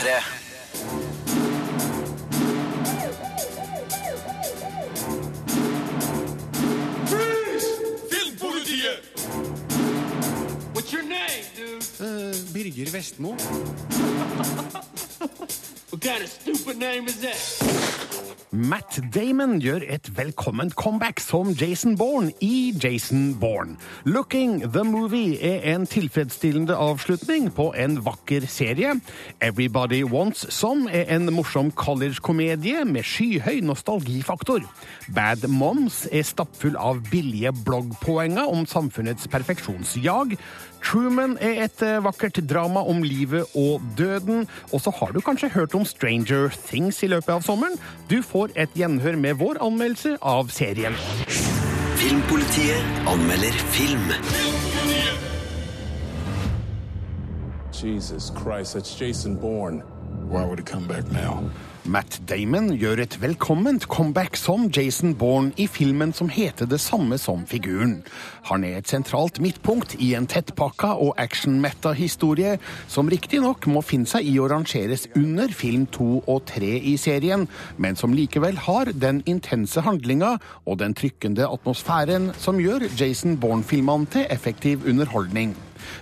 P3. Uh, What's dude? Birger Vestmo. What kind of stupid name is that? Matt Damon gjør et velkomment comeback som Jason Bourne i Jason Bourne. Looking the Movie er en tilfredsstillende avslutning på en vakker serie. Everybody Wants Some er en morsom college-komedie med skyhøy nostalgifaktor. Bad Moms er stappfull av billige bloggpoenger om samfunnets perfeksjonsjag. Truman er et eh, vakkert drama om livet og døden. Og så har du kanskje hørt om Stranger Things i løpet av sommeren? Du får et gjenhør med vår anmeldelse av serien. Filmpolitiet anmelder film. Jesus Christ, that's Jason Bourne. Why would he come back now? Matt Damon gjør et velkomment comeback som Jason Bourne i filmen som heter det samme som figuren. Han er et sentralt midtpunkt i en tettpakka og action-meta-historie som riktignok må finne seg i å rangeres under film to og tre i serien, men som likevel har den intense handlinga og den trykkende atmosfæren som gjør Jason Bourne-filmene til effektiv underholdning.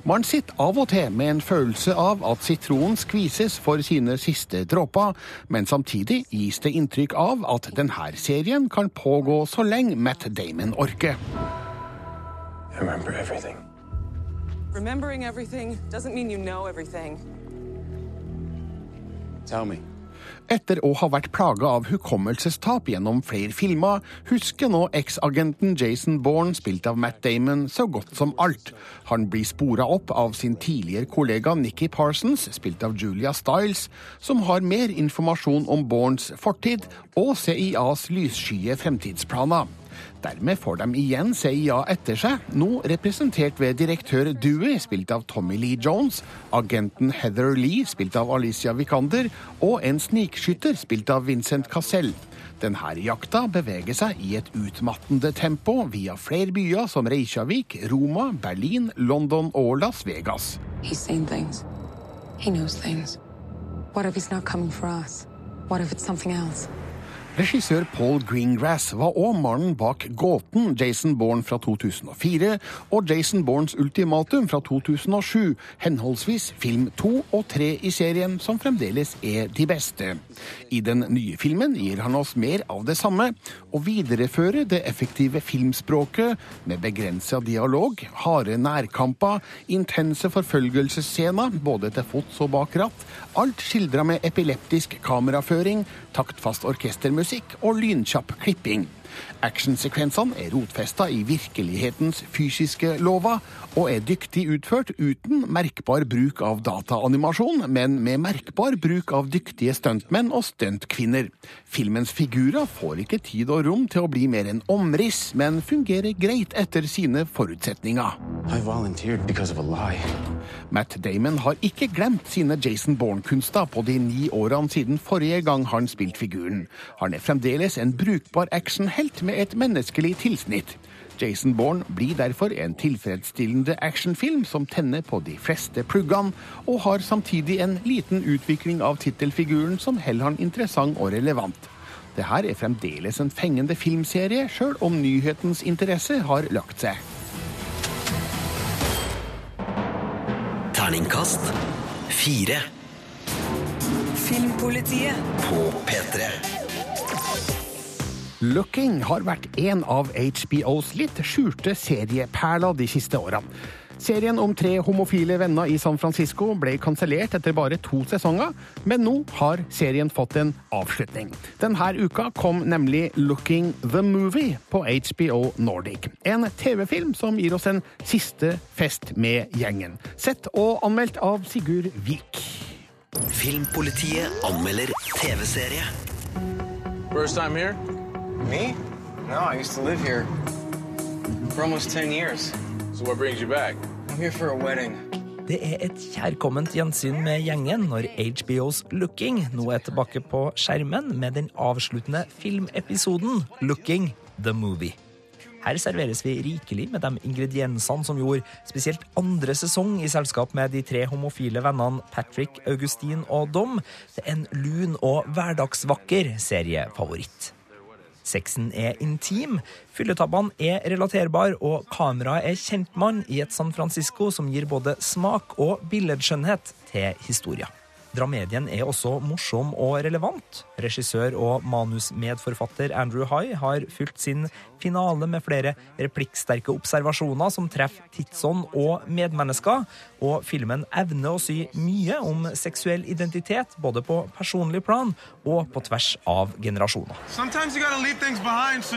Man sitter av og til med en følelse av at sitronen skvises for sine siste dråper, men samtidig gis det inntrykk av at denne serien kan pågå så lenge Matt Damon orker. I remember everything. Remembering everything doesn't mean you know everything. Tell me. Etter å ha vært plaga av hukommelsestap gjennom flere filmer, husker nå eks-agenten Jason Bourne, spilt av Matt Damon, så godt som alt. Han blir spora opp av sin tidligere kollega Nikki Parsons, spilt av Julia Stiles, som har mer informasjon om Bournes fortid og CIAs lysskye fremtidsplaner. Dermed får de igjen CIA etter seg, nå representert ved direktør Dewey, spilt av Tommy Lee Jones, agenten Heather Lee, spilt av Alicia Vikander, og en snikskytter, spilt av Vincent Cassell. Denne jakta beveger seg i et utmattende tempo via flere byer som Reykjavik, Roma, Berlin, London og Las Vegas. He's seen things. He knows things. What if he's not coming for us? What if it's something else? Regissør Paul Greengrass var òg mannen bak gåten Jason Bourne fra 2004 og Jason Bournes ultimatum fra 2007, henholdsvis film to og tre i serien, som fremdeles er de beste. I den nye filmen gir han oss mer av det samme, og viderefører det effektive filmspråket med begrensa dialog, harde nærkamper, intense forfølgelsesscener både til fots og bak ratt, alt skildra med epileptisk kameraføring, taktfast orkestermusikk og lynkjapp klipping. Actionsekvensene er rotfesta i virkelighetens fysiske lover, og er dyktig utført uten merkbar bruk av dataanimasjon, men med merkbar bruk av dyktige stuntmenn og stuntkvinner. Filmens figurer får ikke tid og rom til å bli mer enn omriss, men fungerer greit etter sine forutsetninger. Matt Damon har ikke glemt sine Jason Bourne-kunster på de ni årene siden forrige gang han spilte figuren. Han er fremdeles en brukbar actionhelt med et menneskelig tilsnitt. Jason Bourne blir derfor en tilfredsstillende actionfilm som tenner på de fleste pluggene, og har samtidig en liten utvikling av tittelfiguren som heller han interessant og relevant. Det her er fremdeles en fengende filmserie, sjøl om nyhetens interesse har lagt seg. Terningkast fire Filmpolitiet. på P3. Looking har vært en av HBOs litt skjulte serieperler de siste åra. Serien om tre homofile venner i San Francisco ble kansellert etter bare to sesonger, men nå har serien fått en avslutning. Denne uka kom nemlig Looking the Movie på HBO Nordic. En TV-film som gir oss en siste fest med gjengen. Sett og anmeldt av Sigurd Vik. Filmpolitiet anmelder TV-serie. First time here? Me? No, I used to live here for almost 10 years. So what brings you back? I'm here for a wedding. Det er et kjærkomment gjensyn med gjengen når HBOs Looking nå er tilbake på skjermen med den avsluttende filmepisoden Looking the Movie. Her serveres vi rikelig med de ingrediensene som gjorde spesielt andre sesong i selskap med de tre homofile vennene Patrick, Augustin og Dom til en lun og hverdagsvakker seriefavoritt. Sexen er intim, fylletabbene er relaterbar, og kameraet er kjentmann i et San Francisco som gir både smak og billedskjønnhet til historia. Dramedien er også morsom og relevant. Regissør og manusmedforfatter Andrew High har fulgt sin finale med flere replikksterke observasjoner som treffer tidsånd og medmennesker, og filmen evner å si mye om seksuell identitet, både på personlig plan og på tvers av generasjoner. Behind so.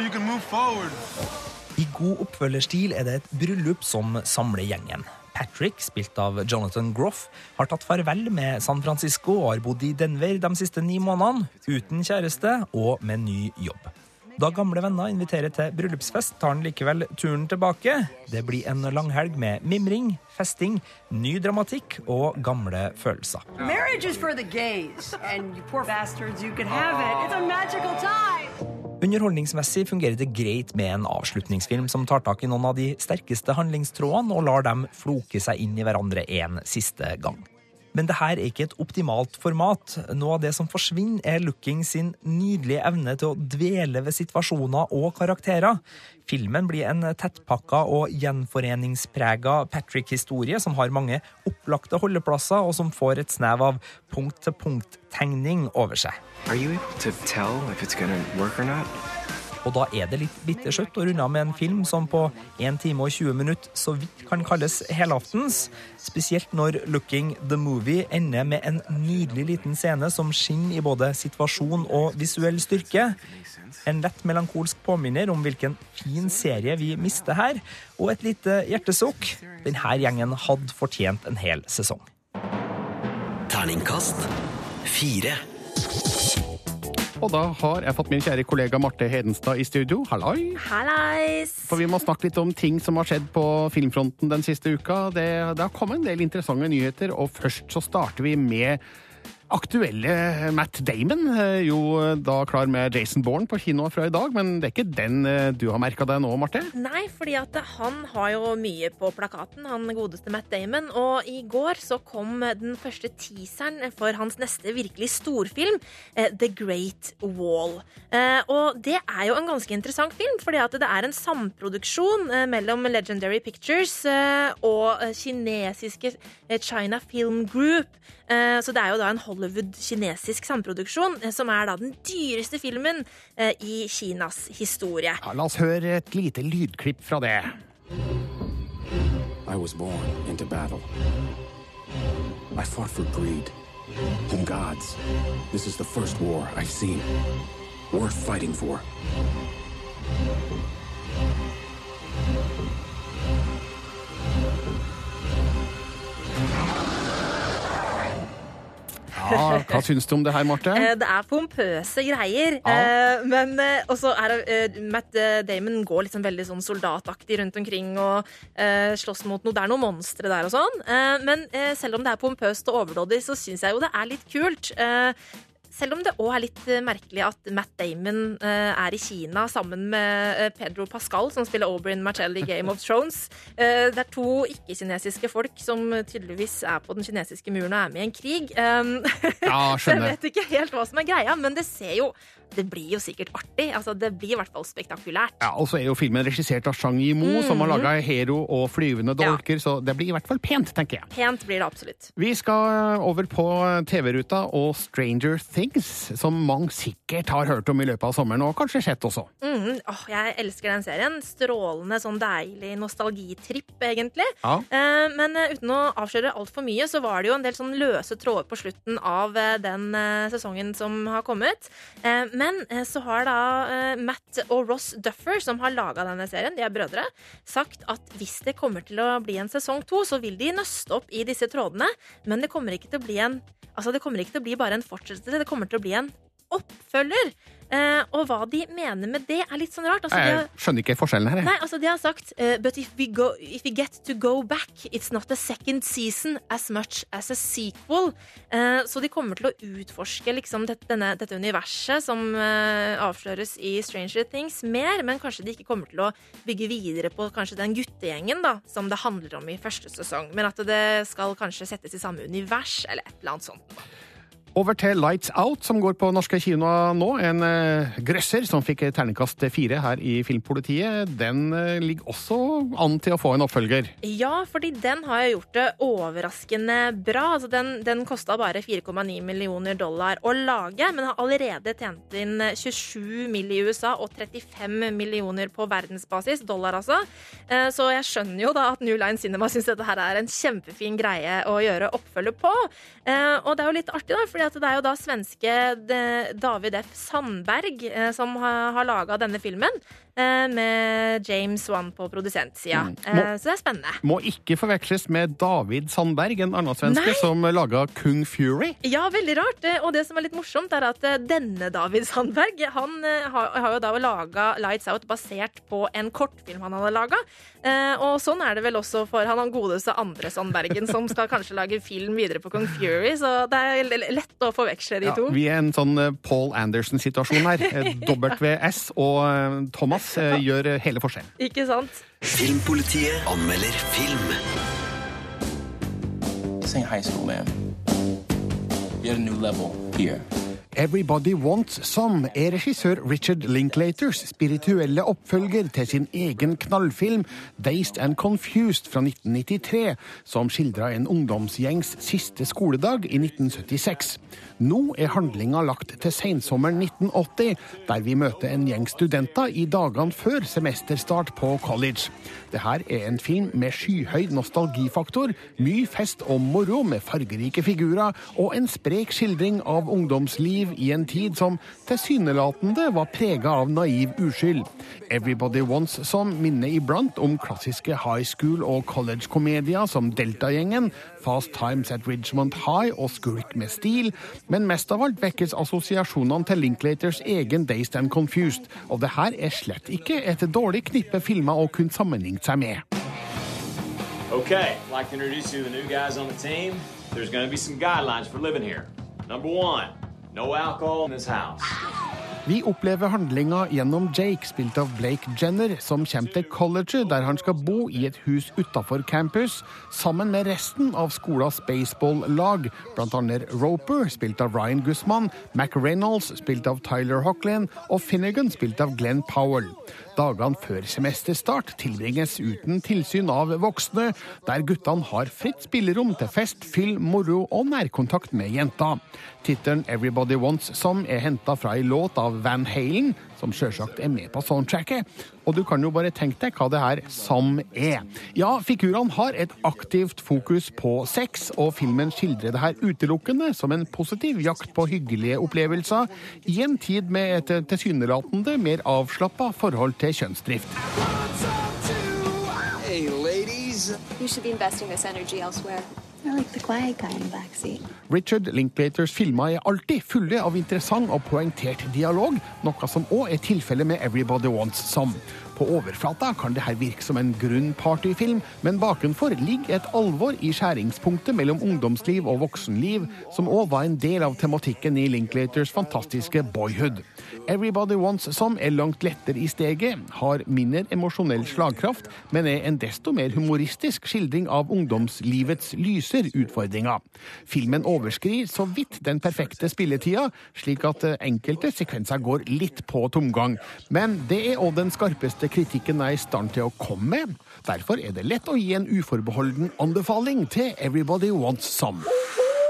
I god oppfølgerstil er det et bryllup som samler gjengen. Patrick, spilt av Jonathan Groff, har tatt farvel med San Francisco og har bodd i Denver de siste ni månedene, uten kjæreste og med ny jobb. Da gamle venner inviterer til bryllupsfest, tar han likevel turen tilbake. Det blir en langhelg med mimring, festing, ny dramatikk og gamle følelser. Marriage is for the gays, and you poor bastards, you can have it. It's a magical time. Underholdningsmessig fungerer det greit med en avslutningsfilm som tar tak i noen av de sterkeste handlingstrådene og lar dem floke seg inn i hverandre en siste gang. Men det her er ikke et optimalt format. Noe av det som forsvinner, er Looking sin nydelige evne til å dvele ved situasjoner og karakterer. Filmen blir en tettpakka og gjenforeningsprega Patrick-historie som har mange opplagte holdeplasser, og som får et snev av punkt-til-punkt-tegning over seg. Are you able to tell if it's gonna work or not? Og da er det litt bittersøtt å runde av med en film som på 1 time og 20 minutter så vidt kan kalles helaftens. Spesielt når Looking the Movie ender med en nydelig liten scene som skinner i både situasjon og visuell styrke. En lett melankolsk påminner om hvilken fin serie vi mister her, og et lite hjertesukk. Denne gjengen hadde fortjent en hel sesong. Terningkast fire. Og da har jeg fått min kjære kollega Marte Hedenstad i studio. Hallai! Hallais! For vi må snakke litt om ting som har skjedd på filmfronten den siste uka. Det, det har kommet en del interessante nyheter, og først så starter vi med aktuelle Matt Damon. eh, Jo da klar med Jason Bourne på kino fra i dag, men det er ikke den eh, du har merka deg nå, Marte? Nei, fordi at han har jo mye på plakaten, han godeste Matt Damon. Og i går så kom den første teaseren for hans neste virkelig storfilm, eh, The Great Wall. Eh, Og det er jo en ganske interessant film, fordi at det er en samproduksjon eh, mellom Legendary Pictures eh, og eh, kinesiske eh, China Film Group. Eh, Så det er jo da en Hollywood-kinesisk samproduksjon, eh, som er da den dyreste filmen eh, i Kinas historie. Ja, la oss høre et lite lydklipp fra det. I was born into battle. I fought for greed and gods. This is the first war I've seen. Worth fighting for. Ja, Hva syns du om det her, Marte? Eh, Det er pompøse greier. Ja. Eh, Men eh, også er det Matt Damon går liksom veldig sånn soldataktig rundt omkring og slåss mot noe. Det er noen monstre der og sånn. Men selv om det er pompøst og overdådig, så syns jeg jo det er litt kult. Selv om det òg er litt eh, merkelig at Matt Damon eh, er i Kina sammen med eh, Pedro Pascal, som spiller Oberyn Martell i Game of Thrones. Det er to ikke-kinesiske folk som tydeligvis er på den kinesiske muren og er med i en krig. Ja, skjønner. jeg vet ikke helt hva som er greia, men det ser jo Det blir jo sikkert artig. Altså, det blir i hvert fall spektakulært. Ja, Og så er jo filmen regissert av Zhang Yimou, som har Mhm. laga Hero og Flyvende dolker, så det blir i hvert fall pent, tenker jeg. Pent blir det absolutt. Vi skal over på TV-ruta og Stranger Things, som mange sikkert har hørt om i løpet av sommeren, og kanskje sett også. Mhm. Åh, jeg elsker den serien. Strålende, sånn deilig nostalgitripp, egentlig. Ja. Eh, men eh, uten å avsløre altfor mye, så var det jo en del sånn løse tråder på slutten av eh, den eh, sesongen som har kommet. Eh, men eh, så har da eh, Matt og Ross Duffer, som har laga denne serien, de er brødre, sagt at hvis det kommer til å bli en sesong to, så vil de nøste opp i disse trådene. Men det kommer ikke til å bli en Altså, det kommer ikke til å bli bare en fortsettelse, det kommer til å bli en oppfølger. Eh, og hva de mener med det, er litt sånn rart. Altså, Jeg har, skjønner ikke forskjellen her. jeg. Nei, altså de har sagt uh, But if we, go, if we get to go back It's not a second season as much as a sequel Uh, Så de kommer til å utforske liksom, dette, denne, dette universet Som avsløres i Stranger Things mer Men kanskje de ikke kommer til å bygge videre på Kanskje den guttegjengen da Som det handler om i første sesong Men at det skal kanskje settes i samme univers Eller et eller annet sånt. Over til Lights Out, som går på norske kinoer nå. En uh, grøsser som fikk terningkast fire her i Filmpolitiet. Den uh, ligger også an til å få en oppfølger. Ja, fordi den har jo gjort det overraskende bra. Altså, den den kosta bare 4,9 millioner dollar å lage, men har allerede tjent inn 27 mill. i USA og 35 millioner på verdensbasis, dollar altså. Uh, Så jeg skjønner jo da at New Line Cinema syns dette her er en kjempefin greie å gjøre oppfølger på. Og det er jo litt artig, da, fordi at det er jo da svenske eh, David F. Sandberg eh, som har, laga denne filmen, med James Wan på produsentsida. Mm. Eh, Så det er spennende. Må ikke forveksles med David Sandberg, en annen svenske som laga Kung Fury. Ja, veldig rart. Eh, Og det som er litt morsomt, er at eh, denne David Sandberg han eh, har, jo da laga Lights Out basert på en kortfilm han hadde laga. Og sånn er det vel også for han han godeste andre Sandbergen, som skal kanskje lage film videre på Kung Fury. Så det er lett å forveksle de Ja, to. vi er en sånn eh, Paul Anderson-situasjon her. Eh, WS og eh, Thomas eh, gjør eh, hele forskjellen. Ikke sant? Filmpolitiet anmelder film. This ain't high school, man. You're at a new level here. Everybody Wants Some er regissør Richard Linklaters spirituelle oppfølger til sin egen knallfilm Dazed and Confused fra 1993, som skildra en ungdomsgjengs siste skoledag i 1976. Nå er handlinga lagt til sensommeren 1980, der vi møter en gjeng studenter i dagene før semesterstart på college. Dette er en film med skyhøy nostalgifaktor, mye fest og moro med fargerike figurer og en sprek skildring av ungdomsliv i en tid som tilsynelatende var prega av naiv uskyld. Everybody Wants Some minner iblant om klassiske high school- og college-komedier som Delta-gjengen, Fast Times at Ridgemont High og Skurk med stil, men mest av alt vekkes assosiasjonene til Linklaters egen Dazed and Confused, og det her er slett ikke et dårlig knippe filmer å kunne sammenligne seg med. Okay, I'd like to introduce you to the new guys on the team. There's going to be some guidelines for living here. Number one, no alcohol in this house. Vi opplever handlinga gjennom Jake, spilt av Blake Jenner, som kommer til colleget der han skal bo i et hus utafor campus, sammen med resten av skolas baseball-lag, annet Roper, spilt av Ryan Guzman, Mac Reynolds, spilt av Tyler Hocklin, og Finnegan, spilt av Glenn Powell. Dagene før semesterstart tilbringes uten tilsyn av voksne, der guttene har fritt spillerom til fest, fyll, moro og nærkontakt med jenta. Tittelen 'Everybody Wants Some' er henta fra ei låt av Van Halen, som sjølsagt er med på soundtracket. Og du kan jo bare tenke deg hva det her 'Some' er. Ja, figurene har et aktivt fokus på sex, og filmen skildrer det her utelukkende som en positiv jakt på hyggelige opplevelser, i en tid med et tilsynelatende mer avslappa forhold til kjønnsdrift. Hey, ladies. You should be investing this energy elsewhere. Like. Richard Linklaters filmer er alltid fulle av interessant og poengtert dialog, noe som òg er tilfellet med Everybody Wants Some. På overflata kan dette virke som en grunn partyfilm, men bakenfor ligger et alvor i skjæringspunktet mellom ungdomsliv og voksenliv, som òg var en del av tematikken i Linklaters fantastiske Boyhood. Everybody Wants Some er langt lettere i steget, har mindre emosjonell slagkraft, men er en desto mer humoristisk skildring av ungdomslivets lyser utfordringer. Filmen overskrir så vidt den perfekte spilletida, slik at eh, enkelte sekvenser går litt på tomgang. Men det er òg den skarpeste kritikken jeg er i stand til å komme med. Derfor er det lett å gi en uforbeholden anbefaling til Everybody Wants Some.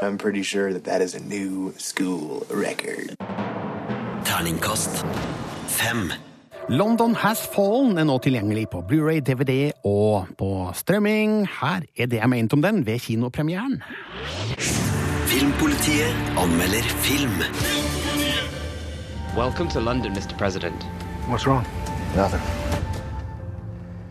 I'm pretty sure that that is a new school record. Terningkast fem. London Has Fallen er nå tilgjengelig på Blu-ray, DVD og på strømming. Her er det jeg mente om den ved kinopremieren. Filmpolitiet anmelder film. Welcome to London, Mr. President. What's wrong? Nothing.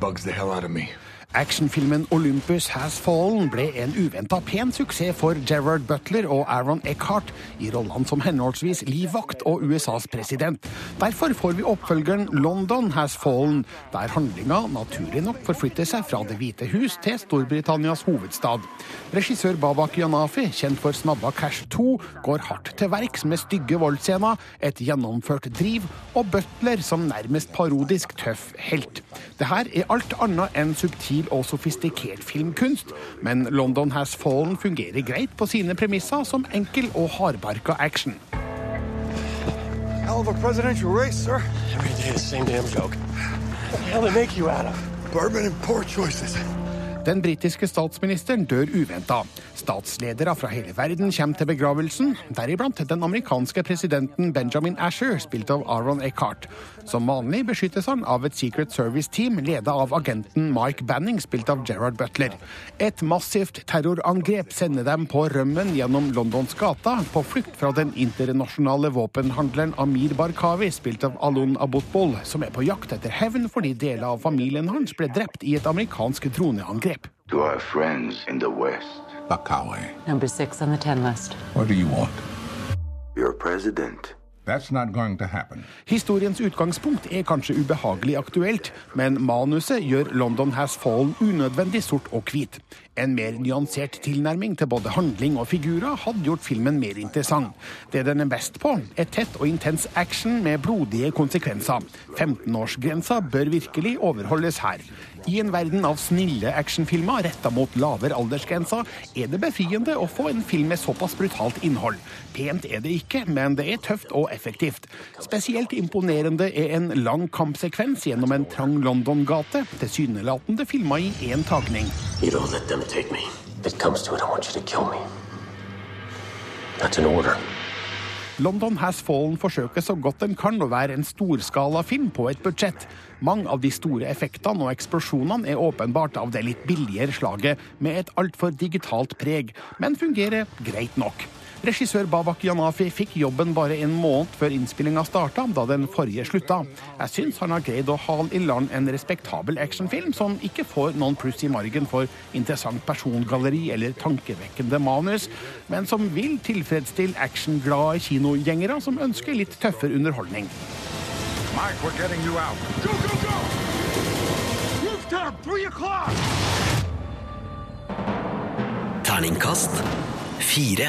Bugs the hell out of me. Actionfilmen Olympus Has Fallen ble en uventa pen suksess for Gerard Butler og Aaron Eckhart i rollene som henholdsvis livvakt og USAs president. Derfor får vi oppfølgeren London Has Fallen, der handlinga naturlig nok forflytter seg fra Det hvite hus til Storbritannias hovedstad. Regissør Babak Yanafi, kjent for Snabba Cash 2, går hardt til verks med stygge voldsscener, et gjennomført driv og Butler som nærmest parodisk tøff helt. Det her er alt annet enn subtil og sofistikert filmkunst, men London Has Fallen fungerer greit på sine premisser som enkel og hardbarka action. Hell of a presidential race, sir. Every day the same damn joke. What the hell they make you out of? Bourbon and poor choices. Den britiske statsministeren dør uventa. Statsledere fra hele verden kommer til begravelsen, deriblant den amerikanske presidenten Benjamin Asher, spilt av Aaron Eckhart. Som vanlig beskyttes han av et Secret Service-team ledet av agenten Mike Banning, spilt av Gerard Butler. Et massivt terrorangrep sender dem på rømmen gjennom Londons gata, på flukt fra den internasjonale våpenhandleren Amir Barkawi, spilt av Alun Abutbol, som er på jakt etter hevn fordi deler av familien hans ble drept i et amerikansk droneangrep. To our friends in the West. Bakawe. Number six on the 10 list. What do you want? Your president. That's not going to happen. Historiens utgangspunkt er kanskje ubehagelig aktuelt, men manuset gjør London Has Fallen unødvendig sort og hvit. En mer nyansert tilnærming til både handling og figurer hadde gjort filmen mer interessant. Det den er best på, er tett og intens action med blodige konsekvenser. 15-årsgrensa bør virkelig overholdes her. I en verden av snille actionfilmer retta mot lavere aldersgrensa, er det befriende å få en film med såpass brutalt innhold. Pent er det ikke, men det er tøft og effektivt. Spesielt imponerende er en lang kampsekvens gjennom en trang London-gate, tilsynelatende filma i én tagning. You don't let them take me. If it comes to it, I want you to kill me. That's an order. London Has Fallen forsøker så godt den kan å være en storskala film på et budsjett. Mange av de store effektene og eksplosjonene er åpenbart av det litt billigere slaget, med et altfor digitalt preg, men fungerer greit nok. Regissør Babak Yanafi fikk jobben bare en måned før innspillinga starta, da den forrige slutta. Jeg syns han har greid å hale i land en respektabel actionfilm som ikke får noen pluss i margen for interessant persongalleri eller tankevekkende manus, men som vil tilfredsstille actionglade kinogjengere som ønsker litt tøffere underholdning. Mike, we're getting you out. Go, go, go! Rooftop, 3 o'clock! Terningkast 4.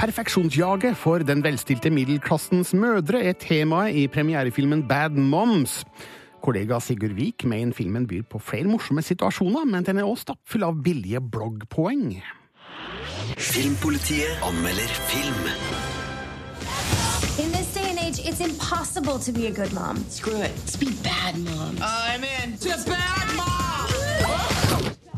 Perfeksjonsjaget for den velstilte middelklassens mødre er temaet i premierefilmen Bad Moms. Kollega Sigurd Vik mener filmen byr på flere morsomme situasjoner, men den er også stappfull av billige bloggpoeng. Filmpolitiet anmelder film. It's impossible to be a good mom. Screw it. Let's be bad moms. I'm in to bad moms!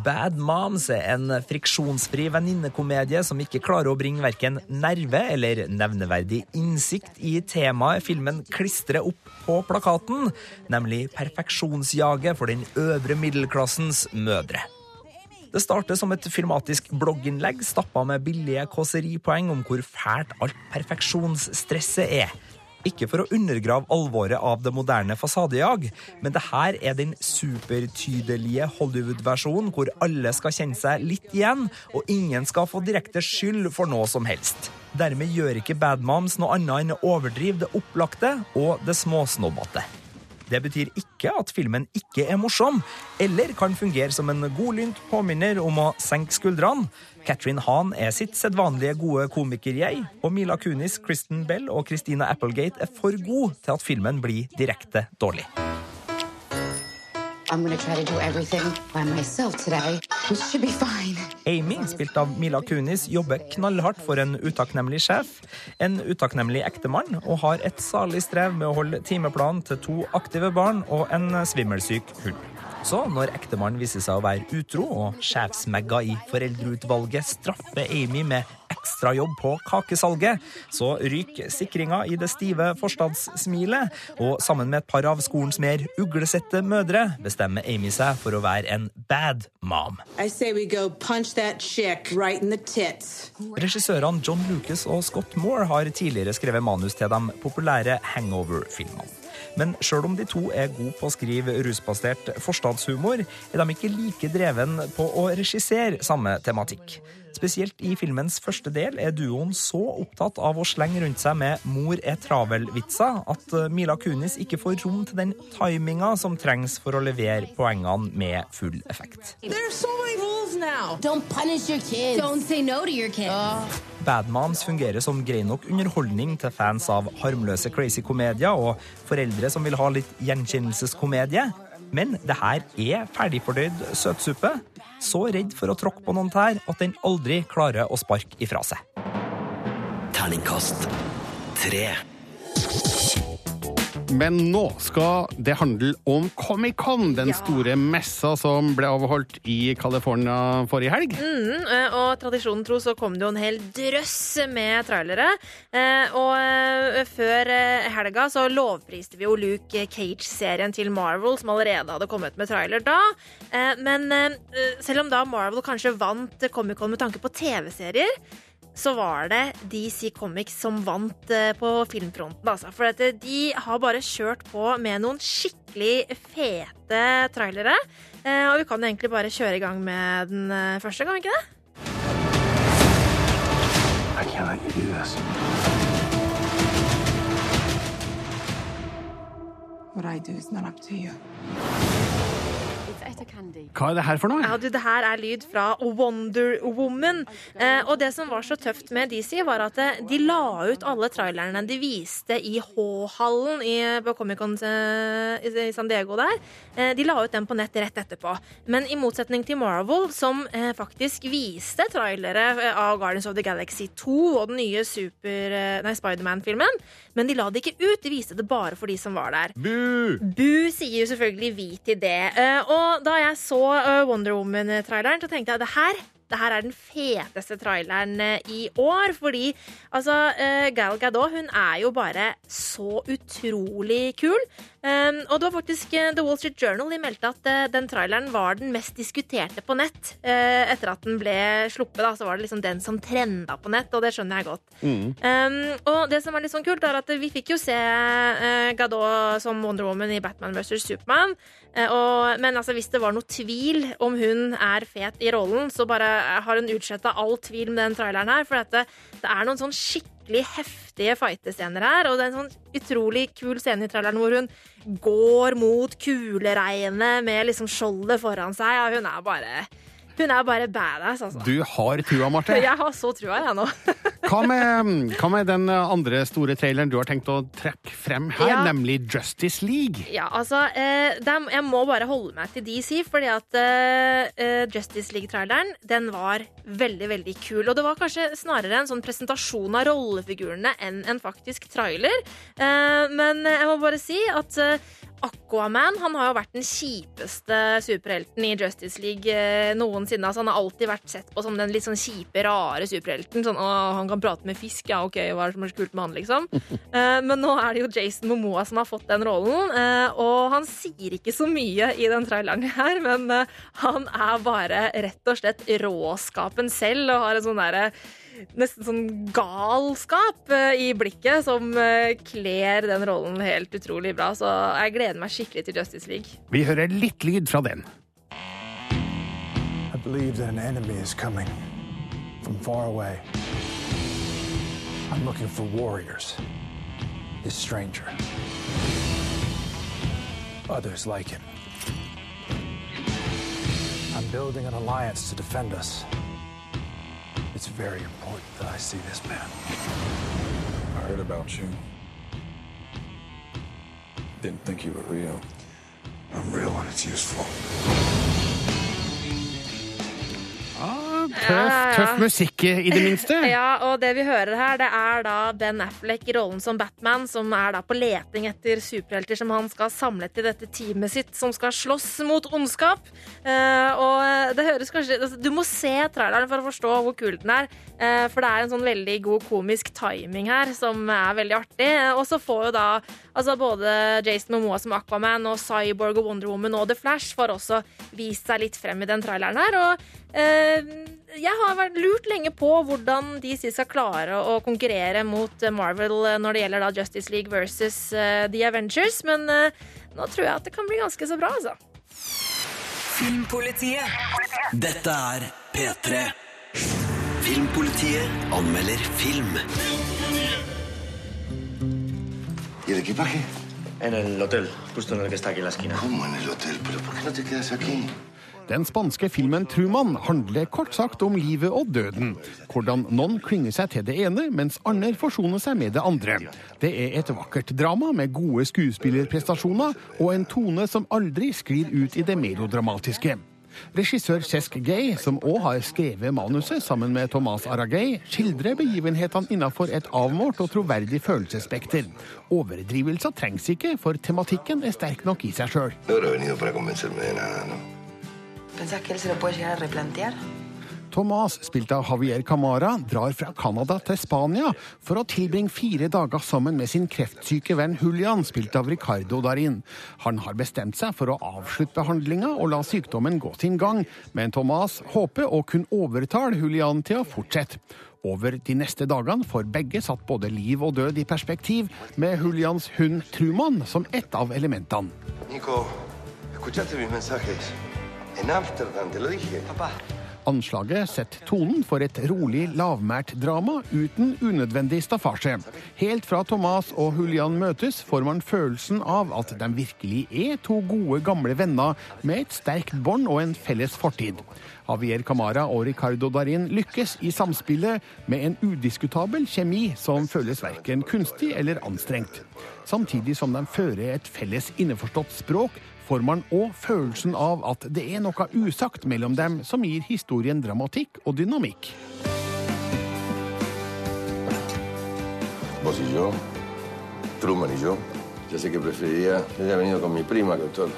Bad Moms er en friksjonsfri venninnekomedie som ikke klarer å bringe verken nerve eller nevneverdig innsikt i temaet filmen klistrer opp på plakaten, nemlig perfeksjonsjaget for den øvre middelklassens mødre. Det starter som et filmatisk blogginnlegg stappa med billige kåseripoeng om hvor fælt alt perfeksjonsstresset er. Ikke for å undergrave alvoret av det moderne fasadejag, men det her er den supertydelige Hollywood-versjonen hvor alle skal kjenne seg litt igjen, og ingen skal få direkte skyld for noe som helst. Dermed gjør ikke Bad Moms noe annet enn å overdrive det opplagte og det småsnobbete. Det betyr ikke at filmen ikke er morsom, eller kan fungere som en godlynt påminner om å senke skuldrene. Catherine Hahn er sitt sedvanlige gode komiker-jeg, og Mila Kunis, Kristen Bell og Christina Applegate er for gode til at filmen blir direkte dårlig. I'm gonna try to do everything by myself today, which should be fine. Amy, spilt av Mila Kunis, jobber knallhardt for en utakknemlig sjef, en utakknemlig ektemann, og har et salig strev med å holde timeplanen til to aktive barn og en svimmelsyk hund. Så når ektemannen viser seg å være utro, og sjefsmegga i foreldreutvalget straffer Amy med ekstrajobb på kakesalget, så ryker sikringa i det stive forstadssmilet, og sammen med et par av skolens mer uglesette mødre bestemmer Amy seg for å være en bad mom. Right. Regissørene John Lucas og Scott Moore har tidligere skrevet manus til de populære Hangover-filmene. Men sjøl om de to er gode på å skrive rusbasert forstadshumor, er de ikke like dreven på å regissere samme tematikk. Spesielt i filmens første del er duoen så opptatt av å slenge rundt seg med 'mor er travel'-vitser at Mila Kunis ikke får rom til den timinga som trengs for å levere poengene med full effekt. There's so many rules now. Don't punish your kids. Don't say no to your kids. Badmans fungerer som grei nok underholdning til fans av harmløse crazy komedier og foreldre som vil ha litt gjenkjennelseskomedie. Men det her er ferdigfordøyd søtsuppe. Så redd for å tråkke på noen tær at den aldri klarer å sparke ifra seg. Terningkast tre. Men nå skal det handle om Comic-Con, den store messa som ble avholdt i California forrige helg. Mm, eh, og tradisjonen tro så kom det jo en hel drøss med trailere. Eh, Og eh, før helga så lovpriste vi jo Luke Cage-serien til Marvel, som allerede hadde kommet med trailer da. Men selv om da Marvel kanskje vant Comic-Con med tanke på TV-serier, så var det DC Comics som vant eh, på filmfronten. Altså. For at eh, de har bare kjørt på med noen skikkelig fete trailere. Eh, Og vi kan egentlig bare kjøre i gang med den første, kan vi ikke det? I can't let you do this. What I do is not up to you. Hva er det her for noe? Ja, du, det her er lyd fra Wonder Woman. Eh, og det som var så tøft med DC, var at eh, de la ut alle trailerne de viste i H-hallen på Comic-Con eh, i, San Diego der. Eh, de la ut den på nett rett etterpå. Men i motsetning til Marvel, som eh, faktisk viste trailere eh, av Guardians of the Galaxy 2 og den nye super, nei, Spiderman-filmen, men de la det ikke ut. De viste det bare for de som var der. Bu! Bu sier jo selvfølgelig vi til det. Eh, og da jeg så eh, Wonder Woman-traileren, så tenkte jeg det her det her er den feteste traileren eh, i år. Fordi altså, eh, Gal Gadot hun er jo bare så utrolig kul. Um, og det var faktisk uh, The Wall Street Journal de meldte at uh, den traileren var den mest diskuterte på nett. Uh, etter at den ble sluppet, da, så var det liksom den som trenda på nett, og det skjønner jeg godt. Um, og det som er litt sånn kult, er at vi fikk jo se Gadot som Wonder Woman i Batman vs. Superman. Og, men altså, hvis det var noe tvil om hun er fet i rollen, så bare har hun utsletta all tvil med den traileren her. For dette, det, det er noen sånn skikkelig heftige fightescener her. Og det er en sånn utrolig kul scene i traileren hvor hun går mot kuleregnet med liksom skjoldet foran seg. Og hun er bare hun er bare badass, altså. Du har trua, Marte. Jeg har så trua, jeg nå. Hva med, hva med den andre store traileren du har tenkt å trekke frem her, Ja. nemlig Justice League? Ja, altså eh, dem- Jeg må bare holde meg til DC, fordi at eh, eh, Justice League-traileren den var veldig, veldig kul. Og det var kanskje snarere en sånn presentasjon av rollefigurene enn en faktisk trailer. Eh, men jeg må bare si at eh, Aquaman han har jo vært den kjipeste superhelten i Justice League eh, noensinne. Altså, han har alltid vært sett på som den litt sånn kjipe, rare superhelten. Sånn, å, han kan prate med fisk, ja, ok, hva er det som er så kult med han, liksom? Eh, men nå er det jo Jason Momoa som har fått den rollen, eh, og han sier ikke så mye i den traileren her, men han er bare rett og slett råskapen selv og har en sånn derre Nesten sånn galskap eh, i blikket som eh, kler den rollen helt utrolig bra. Så jeg gleder meg skikkelig til Justice League. Vi hører litt lyd fra den. I believe that an enemy is coming from far away. I'm looking for warriors. This stranger. Others like him. I'm building an alliance to defend us. It's very important that I see this man. I heard about you. Didn't think you were real. I'm real when it's useful. Tøff, tøff musikk, i det minste. Ja, og det vi hører her, det er da Ben Affleck i rollen som Batman, som er da på leting etter superhelter som han skal samle til dette teamet sitt, som skal slåss mot ondskap. Eh, og det høres kanskje altså, Du må se traileren for å forstå hvor kul den er. eh, for det er en sånn veldig god komisk timing her, som er veldig artig. Eh, og så får jo da altså både Jason Momoa som Aquaman og Cyborg og Wonder Woman og The Flash får også vist seg litt frem i den traileren her. Og eh, jeg har vært lurt lenge på hvordan DC skal klare å konkurrere mot Marvel når det gjelder da Justice League versus uh, The Avengers, men eh, nå tror jeg at det kan bli ganske så bra, altså. Filmpolitiet. Dette er P3. Filmpolitiet anmelder film. ¿Y el equipaje? En el hotel, justo en el que está aquí en la esquina. ¿Cómo en el hotel? ¿Pero por qué no te quedas aquí? Den spanske filmen Truman handler kort sagt om livet og døden. Hvordan noen klynger seg til det ene, mens andre forsoner seg med det andre. Det er et vakkert drama med gode skuespillerprestasjoner og en tone som aldri sklir ut i det melodramatiske. Regissør Cesc Gay, som òg har skrevet manuset sammen med Thomas Aragay, skildrer begivenhetene innenfor et avmålt og troverdig følelsesspekter. Overdrivelser trengs ikke, for tematikken er sterk nok i seg sjøl. Thomas, spilt av Javier Camara, drar fra Canada til Spania for å tilbringe fire dager sammen med sin kreftsyke venn Julian, spilt av Ricardo Darin. Han har bestemt seg for å avslutte behandlinga og la sykdommen gå sin gang, men Thomas håper å kunne overtale Julian til å fortsette. Over de neste dagene får begge satt både liv og død i perspektiv, med Julians hund Truman som ett av elementene. Nico, ¿escuchaste mis mensajes? En Ámsterdam, te lo dije. Papá. Anslaget setter tonen for et rolig, lavmælt drama uten unødvendig staffasje. Helt fra Thomas og Julian møtes, får man følelsen av at de virkelig er to gode, gamle venner med et sterkt bånd og en felles fortid. Javier Camara og Ricardo Darin lykkes i samspillet med en udiskutabel kjemi som føles verken kunstig eller anstrengt. Samtidig som de fører et felles innforstått språk, får man òg følelsen av at det er noe usagt mellom dem som gir historien dramatikk og dynamikk. Vos y yo, Truman y yo. Ya sé que preferiría que haya venido con mi prima, doctor.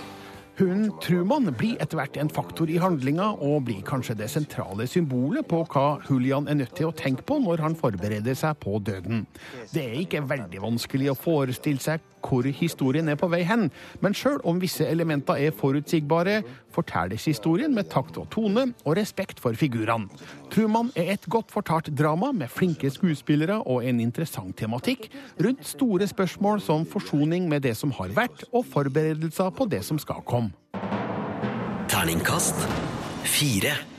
Hunden Truman blir etter hvert en faktor i handlinga, og blir kanskje det sentrale symbolet på hva Julian er nødt til å tenke på når han forbereder seg på døden. Det er ikke veldig vanskelig å forestille seg hvor historien er på vei hen, men sjøl om visse elementer er forutsigbare, fortelles historien med takt og tone og respekt for figurene. Truman er et godt fortalt drama med flinke skuespillere og en interessant tematikk rundt store spørsmål som forsoning med det som har vært, og forberedelser på det som skal komme. Terningkast fire.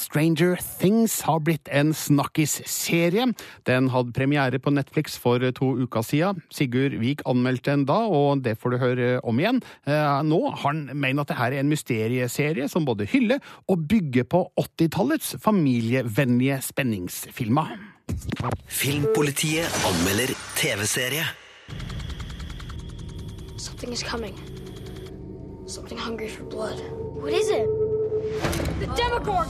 Stranger Things har blitt en snakkis-serie. Den hadde premiere på Netflix for to uker siden. Sigurd Vik anmeldte den da, og det får du høre om igjen. Nå Nå han mener at dette er en mysterieserie som både hyller og bygger på 80-tallets familievennlige spenningsfilmer. Filmpolitiet anmelder TV-serie. Something is coming. Something hungry for blood. What is it? The Demogorgon!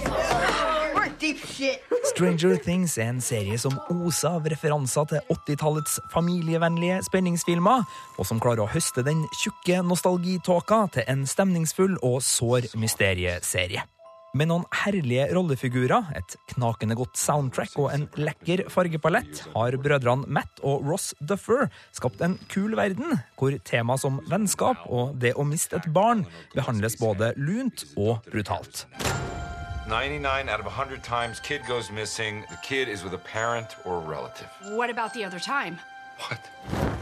We're in deep shit. Stranger Things er en serie som oser av referanser til 80-tallets familievennlige spenningsfilmer, og som klarer å høste den tjukke nostalgitåka til en stemningsfull og sår mysterieserie. Med noen herlige rollefigurer, et knakende godt soundtrack og en lekker fargepalett har brødrene Matt og Ross Duffer skapt en kul verden, hvor tema som vennskap og det å miste et barn behandles både lunt og brutalt. 99 out of 100 times kid goes missing, the kid is with a parent or a relative. What about the other time? What?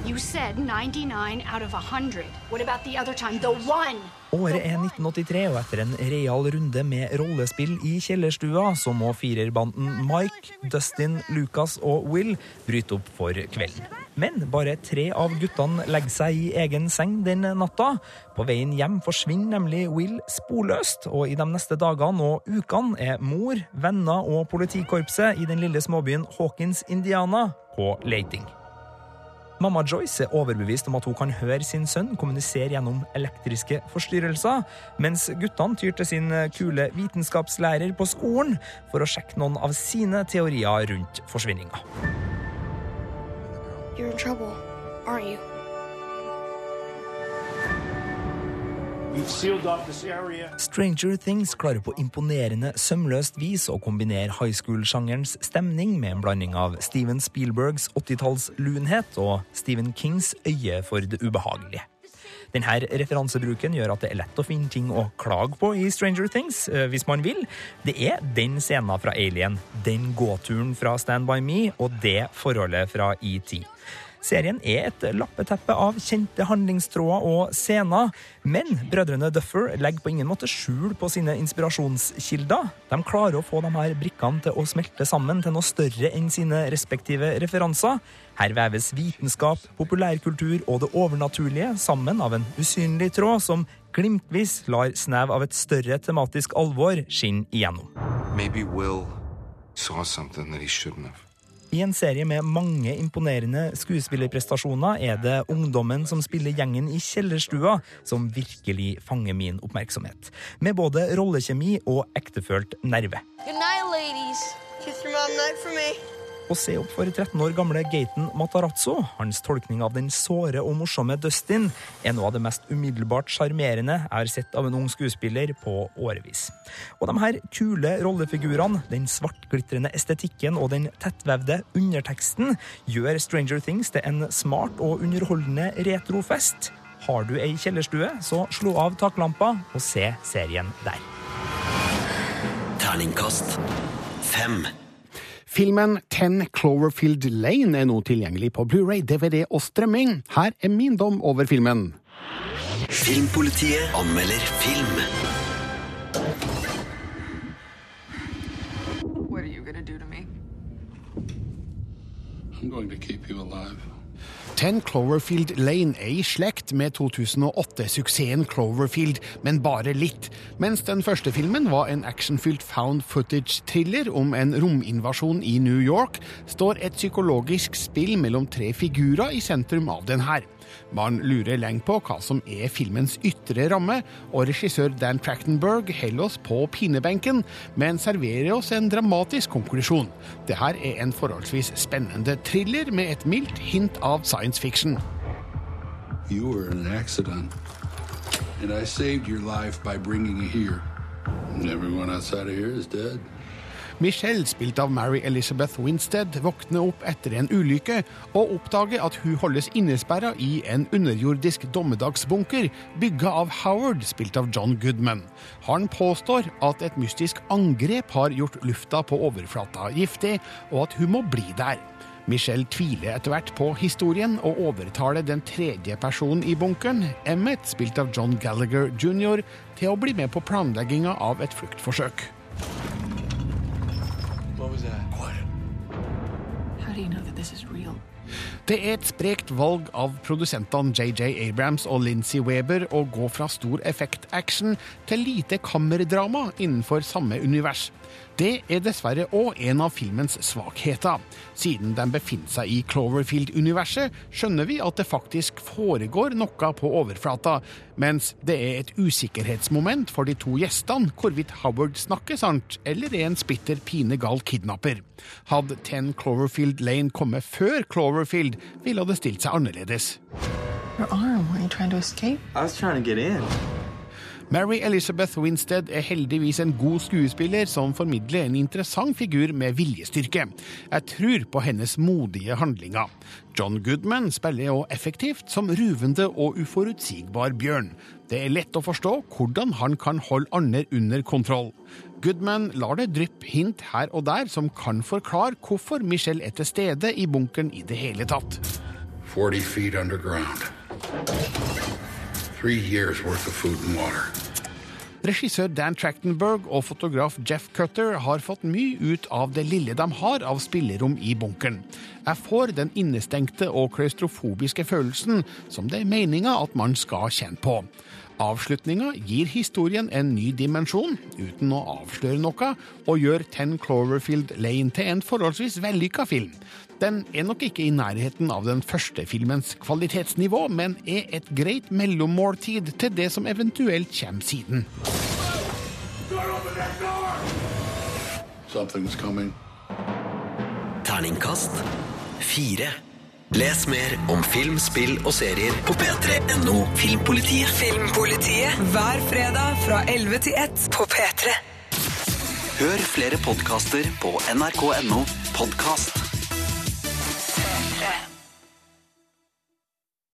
You said 99 out of 100. What about the other time? The one! Året er 1983, og etter en real runde med rollespill i kjellerstua, så må firerbanden Mike, Dustin, Lucas og Will bryte opp for kvelden. Men bare tre av guttene legger seg i egen seng den natta. På veien hjem forsvinner nemlig Will sporløst, og i de neste dagene og ukene er mor, venner og politikorpset i den lille småbyen Hawkins, Indiana, på leiting. Mamma Joyce er overbevist om at hun kan høre sin sønn kommunisere gjennom elektriske forstyrrelser, mens guttene tyr til sin kule vitenskapslærer på skolen for å sjekke noen av sine teorier rundt forsvinninga. You're in trouble, aren't you? Stranger Things klarer på imponerende sømløst vis å kombinere high school-sjangerens stemning med en blanding av Steven Spielbergs 80-talls lunhet og Stephen Kings øye for det ubehagelige. Denne referansebruken gjør at det er lett å finne ting å klage på i Stranger Things, eh, hvis man vil. Det er den scenen fra Alien, den gåturen fra Stand By Me og det forholdet fra ET. Serien er et lappeteppe av kjente handlingstråder og scener, men brødrene Duffer legger på ingen måte skjul på sine inspirasjonskilder. De klarer å få de her brikkene til å smelte sammen til noe større enn sine respektive referanser. Her veves vitenskap, populærkultur og det overnaturlige sammen av en usynlig tråd som glimtvis lar snev av et større tematisk alvor skinne igjennom. Maybe Will saw something that he shouldn't have. I en serie med mange imponerende skuespillerprestasjoner er det ungdommen som spiller gjengen i kjellerstua, som virkelig fanger min oppmerksomhet. Med både rollekjemi og ektefølt nerve. Good night, ladies. Kiss your mom night for me. Å se opp for 13 år gamle Gaten Matarazzo, hans tolkning av den såre og morsomme Dustin, er noe av det mest umiddelbart sjarmerende jeg har sett av en ung skuespiller på årevis. Og de her kule rollefigurene, den svartglitrende estetikken og den tettvevde underteksten gjør Stranger Things til en smart og underholdende retrofest. Har du ei kjellerstue, så slå av taklampa og se serien der. Terningkast fem. Filmen Ten Cloverfield Lane er nå tilgjengelig på Blu-ray, DVD og strømming. Her er min dom over filmen. Filmpolitiet anmelder film. What are you gonna do to me? I'm going to keep you alive. Ten Cloverfield Lane er i slekt med 2008-suksessen Cloverfield, men bare litt. Mens den første filmen var en actionfylt found footage-thriller om en rominvasjon i New York, står et psykologisk spill mellom tre figurer i sentrum av den her. Man lurer lenge på hva som er filmens ytre ramme, og regissør Dan Trachtenberg holder oss på pinebenken, men serverer oss en dramatisk konklusjon. Det her er en forholdsvis spennende thriller med et mildt hint av science fiction. You were in an accident, and I saved your life by bringing you here. And everyone outside of here is dead. Michelle, spilt av Mary Elizabeth Winstead, våkner opp etter en ulykke og oppdager at hun holdes innesperra i en underjordisk dommedagsbunker bygga av Howard, spilt av John Goodman. Han påstår at et mystisk angrep har gjort lufta på overflata giftig, og at hun må bli der. Michelle tviler etter hvert på historien og overtaler den tredje personen i bunkeren, Emmet, spilt av John Gallagher jr., til å bli med på planlegginga av et fluktforsøk. What was that? Quiet. How do you know that this is real? Det er et sprekt valg av produsentene JJ Abrams og Lindsay Weber å gå fra stor effekt-action til lite kammerdrama innenfor samme univers. Det er dessverre òg en av filmens svakheter. Siden den befinner seg i Cloverfield-universet, skjønner vi at det faktisk foregår noe på overflata, mens det er et usikkerhetsmoment for de to gjestene hvorvidt Howard snakker sant eller er en spitter pinegal kidnapper. Hadde Ten Cloverfield Lane kommet før Cloverfield, ville det stilt seg annerledes. Your arm. Were you trying to escape? I was trying to get in. Mary Elizabeth Winstead er heldigvis en god skuespiller som formidler en interessant figur med viljestyrke. Jeg tror på hennes modige handlinger. John Goodman spiller også effektivt som ruvende og uforutsigbar bjørn. Det er lett å forstå hvordan han kan holde andre under kontroll. Goodman lar det dryppe hint her og der som kan forklare hvorfor Michelle er til stede i bunkeren i det hele tatt. 40 feet underground. Three years worth of food and water. Regissør Dan Trachtenberg og fotograf Jeff Cutter har fått mye ut av det lille de har av spillerom i bunkeren. Jeg får den innestengte og klaustrofobiske følelsen som det er meninga at man skal kjenne på. Avslutninga gir historien en ny dimensjon, uten å avsløre noe, og gjør Ten Cloverfield Lane til en forholdsvis vellykka film. Den er nok ikke i nærheten av den første filmens kvalitetsnivå, men er et greit mellommåltid til det som eventuelt kommer siden. Something's coming. Terningkast fire. Les mer om film, spill og serier på p3.no Filmpolitiet. Filmpolitiet hver fredag fra 11 til 1 på P3. Hør flere podkaster på nrk.no podkast.